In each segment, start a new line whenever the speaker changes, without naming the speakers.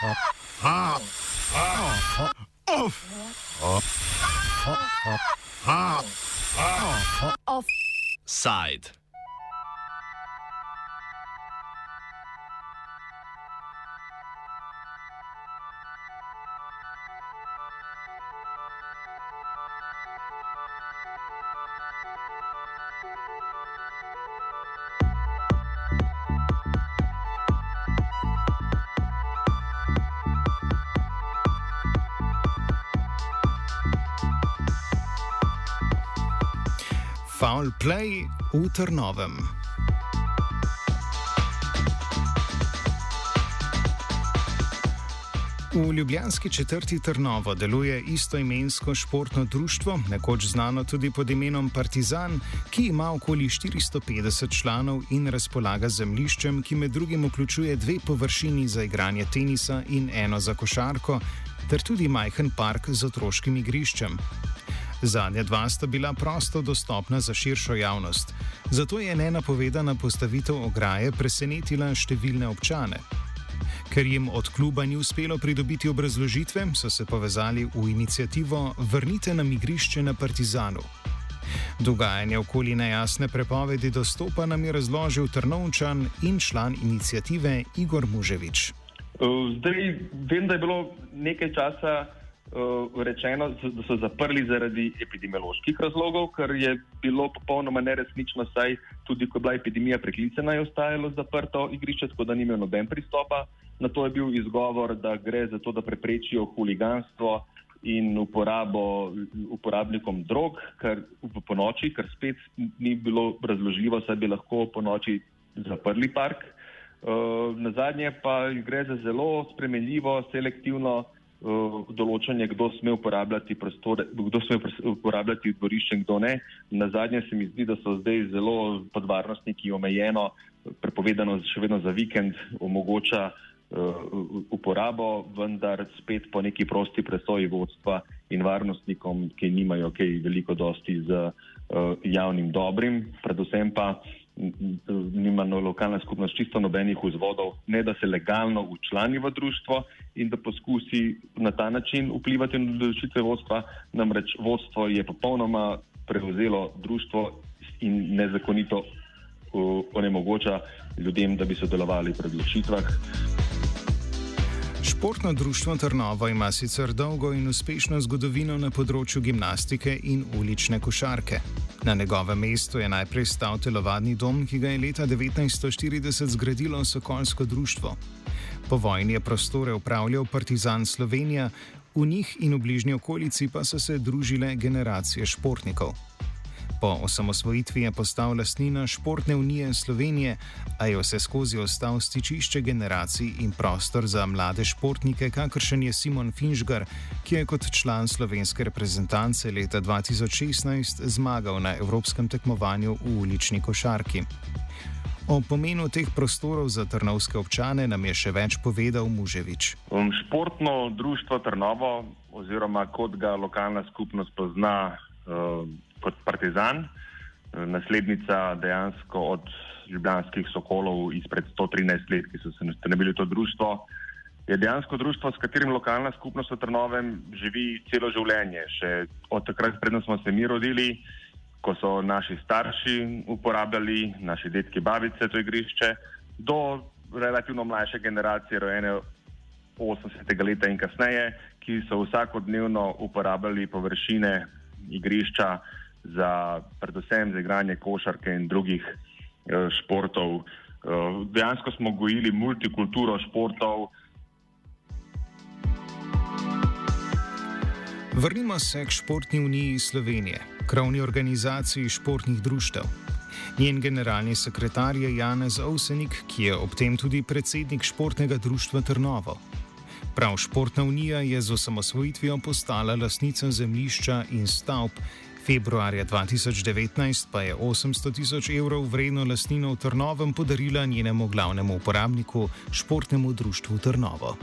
Offside.
Foul play v Trnovem. V ljubljanski četrti Trnovo deluje istoimensko športno društvo, nekoč znano tudi pod imenom Partizan, ki ima okoli 450 članov in razpolaga zemljiščem, ki med drugim vključuje dve površini za igranje tenisa in eno za košarko, ter tudi majhen park z otroškim igriščem. Zadnja dva sta bila prosto dostopna za širšo javnost, zato je nenapovedana postavitev ograje presenetila številne občane. Ker jim od kluba ni uspelo pridobiti obrazložitve, so se povezali v inicijativo Vrnite nam igrišče na Partizanu. Dogajanje okoli nejasne prepovedi dostopa nam je razložil Trnovčan in član inicijative Igor Muževič.
Zdaj, vem, da je bilo nekaj časa rečeno, da so zaprli zaradi epidemioloških razlogov, kar je bilo popolnoma neresnično, saj tudi ko je bila epidemija preklicena, je ostajalo zaprto igrišče, tako da ni imel noben pristopa. Na to je bil izgovor, da gre za to, da preprečijo huliganstvo in uporabo uporabnikom drog, kar v ponoči, kar spet ni bilo razložljivo, saj bi lahko po noči zaprli park. Uh, na zadnje pa gre za zelo spremenljivo, selektivno določanje, kdo sme uporabljati prostore, kdo sme uporabljati dvorišče in kdo ne. Na zadnje se mi zdi, da so zdaj zelo pod varnostniki omejeno, prepovedano še vedno za vikend, omogoča uh, uporabo, vendar spet po neki prosti presoji vodstva in varnostnikom, ki nimajo kaj veliko dosti z uh, javnim dobrim, predvsem pa nima no, lokalna skupnost čisto nobenih vzvodov, ne da se legalno učlani v društvo in da poskusi na ta način vplivati na odločitve vodstva, namreč vodstvo je popolnoma prevzelo društvo in nezakonito uh, onemogoča ljudem, da bi sodelovali pri odločitvah.
Športno društvo Trnovo ima sicer dolgo in uspešno zgodovino na področju gimnastike in ulične košarke. Na njegovem mestu je najprej stal telovadni dom, ki ga je leta 1940 zgradilo Sokolsko društvo. Po vojni je prostore upravljal Partizan Slovenija, v njih in v bližnji okolici pa so se družile generacije športnikov. Po osamosvojitvi je postal lastnina Športne unije Slovenije, a je vse skozi ostal stičišče generacij in prostor za mlade športnike, kakršen je Simon Finžgar, ki je kot član slovenske reprezentance leta 2016 zmagal na evropskem tekmovanju v ulični košarki. O pomenu teh prostorov za trnovske občane nam je še več povedal Muževič.
Um, športno društvo Trnovo, oziroma kot ga lokalna skupnost pozna, uh, kot partizan, naslednica dejansko od ljubljanskih sokolov izpred 113 let, ki so se nastanili to društvo. Je dejansko društvo, s katerim lokalna skupnost v Trnovem živi celo življenje. Še od takrat, predno smo se mi rodili, ko so naši starši uporabljali, naši detki, babice to igrišče, do relativno mlajše generacije, rojene 80. leta in kasneje, ki so vsakodnevno uporabljali površine igrišča, za predvsem za igranje košarke in drugih uh, športov. Uh, dejansko smo gojili multikulturo športov.
Vrnimo se k Športni uniji Slovenije, krovni organizaciji športnih društev. Njen generalni sekretar je Janez Ovsenik, ki je ob tem tudi predsednik Športnega društva Trnovo. Prav Športna unija je z osamosvojitvijo postala lasnica zemljišča in stavb, Februarja 2019 pa je 800 tisoč evrov vredno lastnino v Trnovem podarila njenemu glavnemu uporabniku, športnemu društvu Trnovo.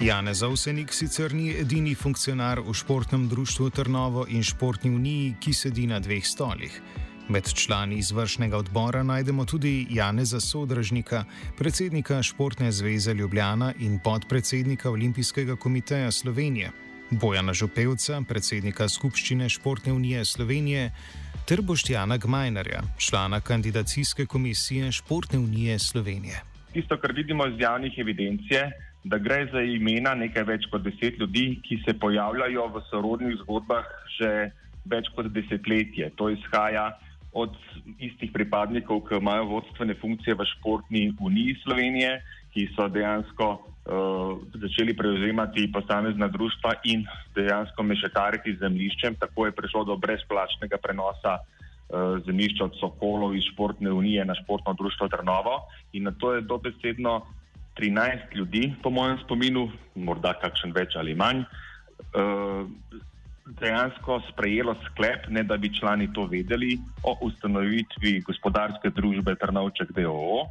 Janez Ovsenik sicer ni edini funkcionar v športnem društvu Trnovo in športni uniji, ki sedi na dveh stolih. Med člani izvršnega odbora najdemo tudi Janeza Sodražnika, predsednika Športne zveze Ljubljana in podpredsednika Olimpijskega komiteja Slovenije, Bojana Župevca, predsednika Skupščine Športne unije Slovenije, ter Boštjana Gmajnerja, člana kandidacijske komisije Športne unije Slovenije.
Tisto, kar vidimo iz javnih evidenc, je, da gre za imena nekaj več kot deset ljudi, ki se pojavljajo v sorodnih zgodbah že več kot desetletje. To izhaja od istih pripadnikov, ki imajo vodstvene funkcije v Športni uniji Slovenije, ki so dejansko uh, začeli prevzemati posamezna društva in dejansko mešetariti z zemljiščem. Tako je prišlo do brezplačnega prenosa uh, zemljišča od Sokolov iz Športne unije na Športno društvo Trnovo in na to je dobesedno 13 ljudi, po mojem spominu, morda kakšen več ali manj. Uh, dejansko sprejelo sklep, ne da bi člani to vedeli, o ustanovitvi gospodarske družbe Trnovček DOO.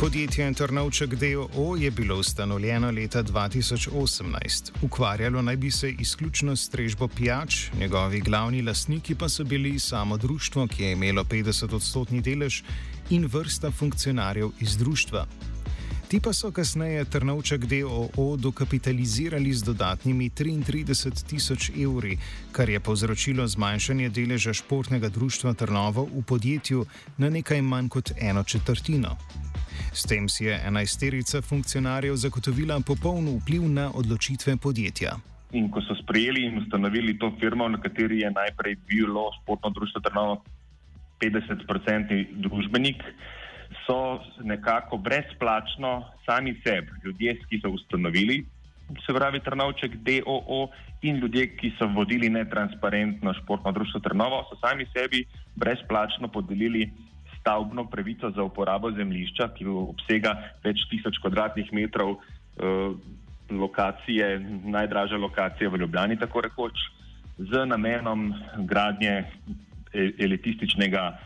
Podjetje Trnovček DOO je bilo ustanovljeno leta 2018. Ukvarjalo naj bi se izključno s strežbo pijač, njegovi glavni lastniki pa so bili samo društvo, ki je imelo 50-odstotni delež in vrsta funkcionarjev iz društva. Ti pa so kasneje Trnovček DOO dokapitalizirali z dodatnimi 33 tisoč evri, kar je povzročilo zmanjšanje deleža športnega društva Trnovo v podjetju na nekaj manj kot eno četrtino. S tem si je enajsterica funkcionarjev zagotovila popoln vpliv na odločitve podjetja.
In ko so sprejeli in ustanovili to firmo, na kateri je najprej bilo športno društvo Trnovo 50-odstotni družbenik, so nekako brezplačno sami sebi, ljudje, ki so ustanovili, se pravi Trnovček, DOO in ljudje, ki so vodili netransparentno športno društvo Trnovo, so sami sebi brezplačno podelili stavbno pravico za uporabo zemljišča, ki obsega več tisoč kvadratnih metrov eh, lokacije, najdražja lokacija v Ljubljani, tako rekoč, z namenom gradnje e-, elitističnega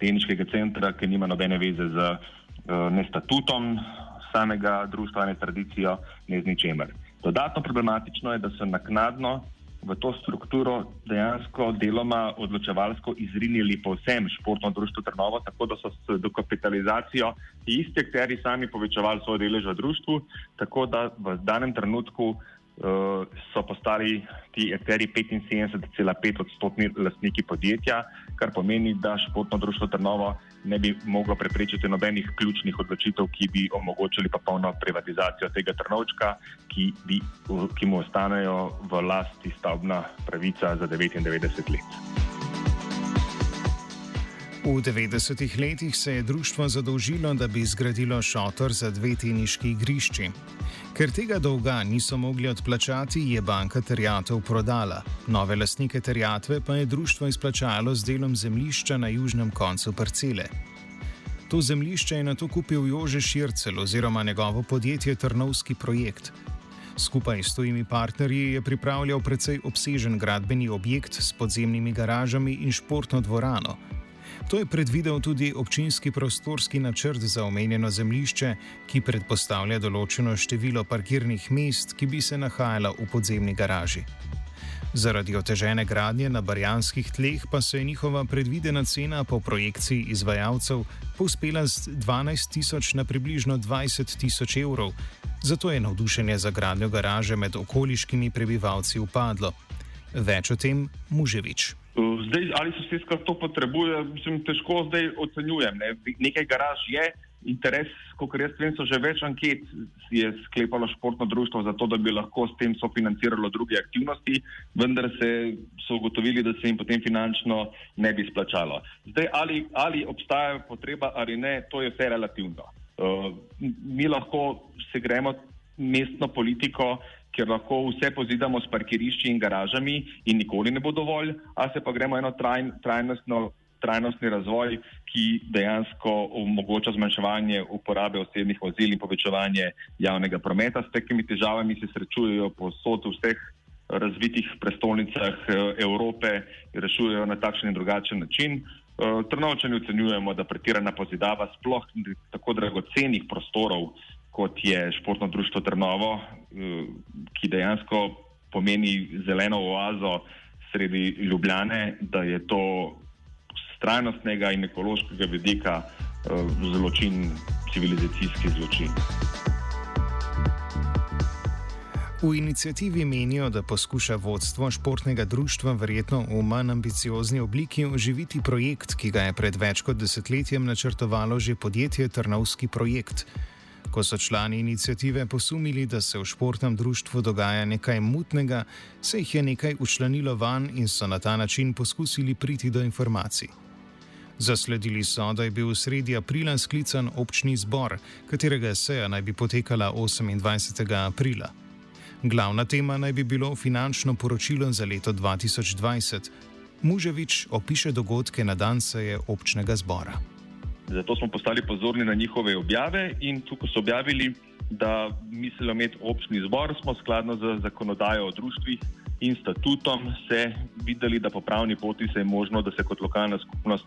tehničnega centra, ki nima nobene veze z uh, ne statutom samega društva, ne tradicijo, ne z ničemer. Dodatno problematično je, da so naknadno v to strukturo dejansko deloma odločevalsko izrinili povsem športno društvo Trnovo, tako da so s dokapitalizacijo iste akteri sami povečevali svoj delež v društvu, tako da v danem trenutku uh, so postali ti akteri 75,5 odstotni lastniki podjetja, kar pomeni, da športno društvo Trnovo ne bi moglo preprečiti nobenih ključnih odločitev, ki bi omogočili popolno privatizacijo tega Trnovčka, ki, bi, ki mu ostanejo v lasti stavbna pravica za 99 let.
V 90-ih letih se je društvo zadolžilo, da bi zgradilo šotor za dve teniški igrišči. Ker tega dolga niso mogli odplačati, je banka terjatev prodala. Nove lastnike terjatve pa je društvo izplačalo z delom zemljišča na južnem koncu parcele. To zemljišče je na to kupil Jože Šircel oziroma njegovo podjetje Trnovski projekt. Skupaj s tujimi partnerji je pripravljal precej obsežen gradbeni objekt s podzemnimi garažami in športno dvorano. To je predvidel tudi občinski prostorski načrt za omenjeno zemljišče, ki predpostavlja določeno število parkirnih mest, ki bi se nahajala v podzemni garaži. Zaradi otežene gradnje na barjanskih tleh pa se je njihova predvidena cena po projekciji izvajalcev povzpela z 12 tisoč na približno 20 tisoč evrov, zato je navdušenje za gradnjo garaže med okoliškimi prebivalci upadlo. Več o tem Muževič.
Zdaj, ali sosedska to potrebuje, mislim, težko zdaj ocenjujem. Ne. Nekaj garaž je, interes, kot jaz vem, so že več anket, je sklepalo športno društvo za to, da bi lahko s tem sofinanciralo druge aktivnosti, vendar se so ugotovili, da se jim potem finančno ne bi splačalo. Zdaj, ali, ali obstaja potreba ali ne, to je vse relativno. Uh, mi lahko se gremo mestno politiko, ker lahko vse pozidamo s parkirišči in garažami in nikoli ne bo dovolj, a se pa gremo eno traj, trajnostno. Trajnostni razvoj, ki dejansko omogoča zmanjševanje uporabe osebnih vozil in povečevanje javnega prometa. S takimi težavami se srečujejo posod v vseh razvitih prestolnicah eh, Evrope, rešujejo na takšen in drugačen način. Eh, Trnovčani ocenjujemo, da pretirana pozidava sploh tako dragocenih prostorov kot je športno društvo Trnovo, eh, ki dejansko pomeni zeleno oazo sredi Ljubljane, da je to trajnostnega in ekološkega vidika uh, zločin, civilizacijski zločin.
V inicijativi menijo, da poskuša vodstvo športnega društva verjetno v manj ambiciozni obliki oživiti projekt, ki ga je pred več kot desetletjem načrtovalo že podjetje Trnovski projekt. Ko so člani inicijative posumili, da se v športnem društvu dogaja nekaj mutnega, se jih je nekaj učlanilo van in so na ta način poskusili priti do informacij. Zasledili so, da je bil v sredi aprila sklican občni zbor, katerega seja naj bi potekala 28. aprila. Glavna tema naj bi bilo finančno poročilo za leto 2020. Muževič opiše dogodke na dan seje občnega zbora.
Zato smo postali pozorni na njihove objave in tukaj so objavili, da mislijo imeti občni zbor, smo skladno z zakonodajo o društvih in statutom se videli, da po pravni poti se je možno, da se kot lokalna skupnost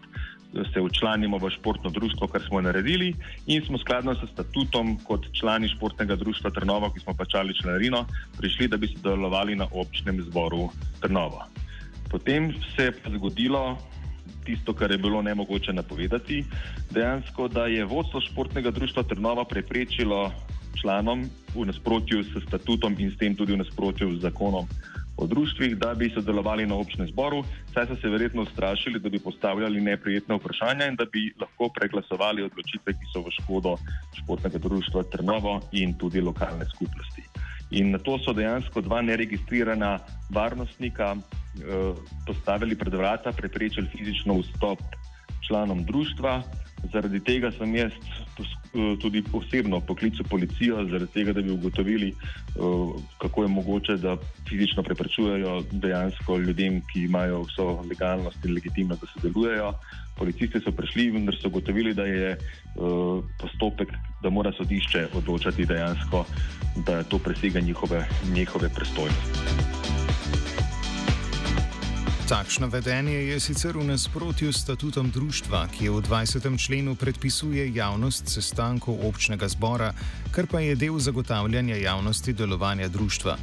se učlanimo v športno društvo, kar smo naredili in smo skladno s statutom kot člani športnega društva Trnovo, ki smo plačali članarino, prišli, da bi se delovali na občnem zboru Trnovo. Potem se je pa zgodilo tisto, kar je bilo nemogoče napovedati, dejansko, da je vodstvo športnega društva Trnova preprečilo članom v nasprotju s statutom in s tem tudi v nasprotju z zakonom o društvih, da bi sodelovali na občnem zboru, saj so se verjetno strašili, da bi postavljali neprijetne vprašanja in da bi lahko preglasovali odločitve, ki so v škodo športnega društva Trnovo in tudi lokalne skupnosti. In na to so dejansko dva neregistrirana varnostnika eh, postavili pred vrata, preprečili fizično vstop članom društva. Zaradi tega sem jaz eh, tudi osebno poklical policijo, zaradi tega, da bi ugotovili, eh, kako je mogoče, da fizično preprečujejo dejansko ljudem, ki imajo vso legalnost in legitimnost, da sodelujejo. Policisti so prišli, vendar so ugotovili, da je eh, postopek, da mora sodišče odločati dejansko, da to presega njihove, njihove prestojnosti.
Takšno vedenje je sicer v nasprotju s statutom društva, ki v 20. členu predpisuje javnost sestankov občnega zbora, kar pa je del zagotavljanja javnosti delovanja društva.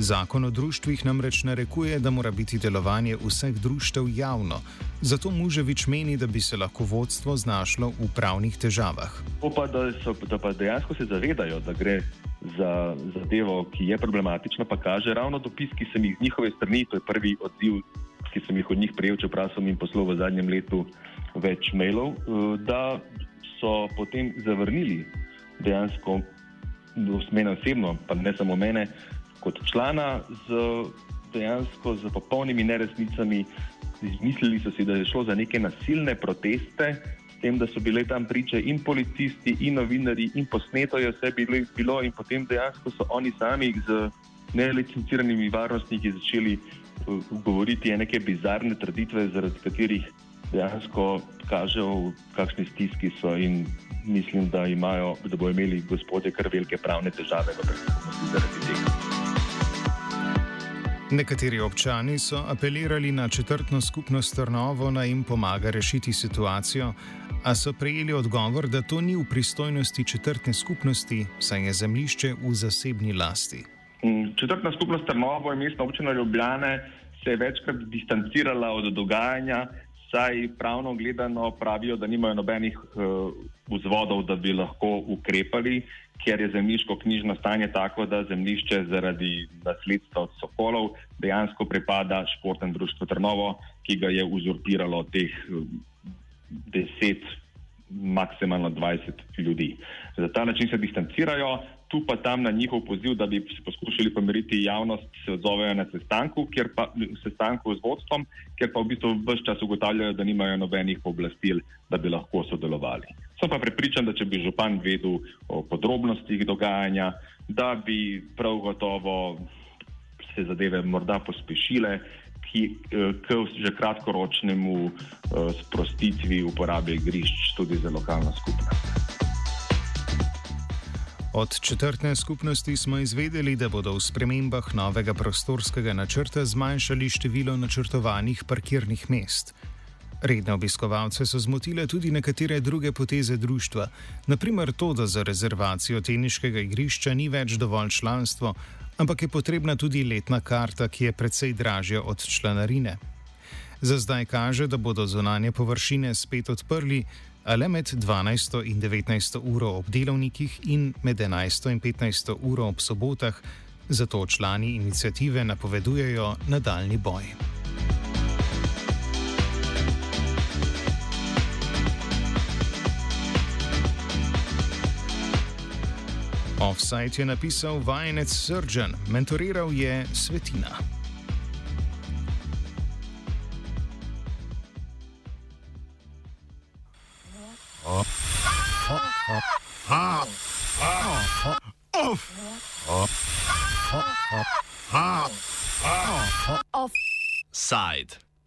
Zakon o društvih namreč narekuje, da mora biti delovanje vseh društev javno, zato Muževič meni, da bi se lahko vodstvo znašlo v pravnih težavah.
Pa, da, so, da pa dejansko se zavedajo, da gre za zadevo, ki je problematična, pa kaže ravno dopis, ki sem jih z njihove strani, to je prvi odziv, ki sem jih od njih prejel, čeprav sem jim poslal v zadnjem letu več mailov, eh, da so potem zavrnili dejansko, mene osebno, pa ne samo mene, kot člana, z dejansko z popolnimi neresnicami. Izmislili so si, da je šlo za neke nasilne proteste, tem, da so bile tam priče in policisti, in novinari, in posneto je vse bilo, in potem dejansko so oni sami z nelicenciranimi varnostniki začeli uh, govoriti neke bizarne trditve, zaradi katerih dejansko kažejo, kakšni stiski so in mislim, da imajo, da bo imeli gospodje kar velike pravne težave v prihodnosti zaradi tega.
Nekateri občani so apelirali na četrtno skupnost Trnovo, da jim pomaga rešiti situacijo, a so prejeli odgovor, da to ni v pristojnosti četrtne skupnosti, saj je zemljišče v zasebni lasti.
Mm, četrtna skupnost Trnovo in mestna občina Ljubljane se je večkrat distancirala od dogajanja, saj pravno gledano pravijo, da nimajo nobenih uh, vzvodov, da bi lahko ukrepali, ker je zemljiško knjižno stanje tako, da zemljišče zaradi nasledstva od Sokolov dejansko pripada športnemu društvu Trnovo, ki ga je uzurpiralo teh. Uh, 10, maksimalno 20 ljudi. Za ta način se distancirajo, tu pa tam na njihov poziv, da bi poskušali pomiriti javnost, se odzovejo na sestanku, pa, sestanku z vodstvom, ker pa v bistvu vse čas ugotavljajo, da nimajo nobenih pooblastil, da bi lahko sodelovali. Sem pa prepričan, da če bi župan vedel o podrobnostih dogajanja, da bi prav gotovo se zadeve morda pospešile ki, že kratkoročnemu eh, sprostitvi uporabe igrišč tudi za lokalno skupnost.
Od četrte skupnosti smo izvedeli, da bodo v spremembah novega prostorskega načrta zmanjšali število načrtovanih parkirnih mest. Redne obiskovalce so zmotile tudi nekatere druge poteze društva, naprimer to, da za rezervacijo teniškega igrišča ni več dovolj članstvo, ampak je potrebna tudi letna karta, ki je precej dražja od članarine. Za zdaj kaže, da bodo zunanje površine spet odprli, a le med 12 in 19 uro ob delovnikih in med 11 in 15 uro ob sobotah, zato člani inicijative napovedujejo nadaljni boj. Offside je napisal vajenec Srdžan, mentoriral je Svetina.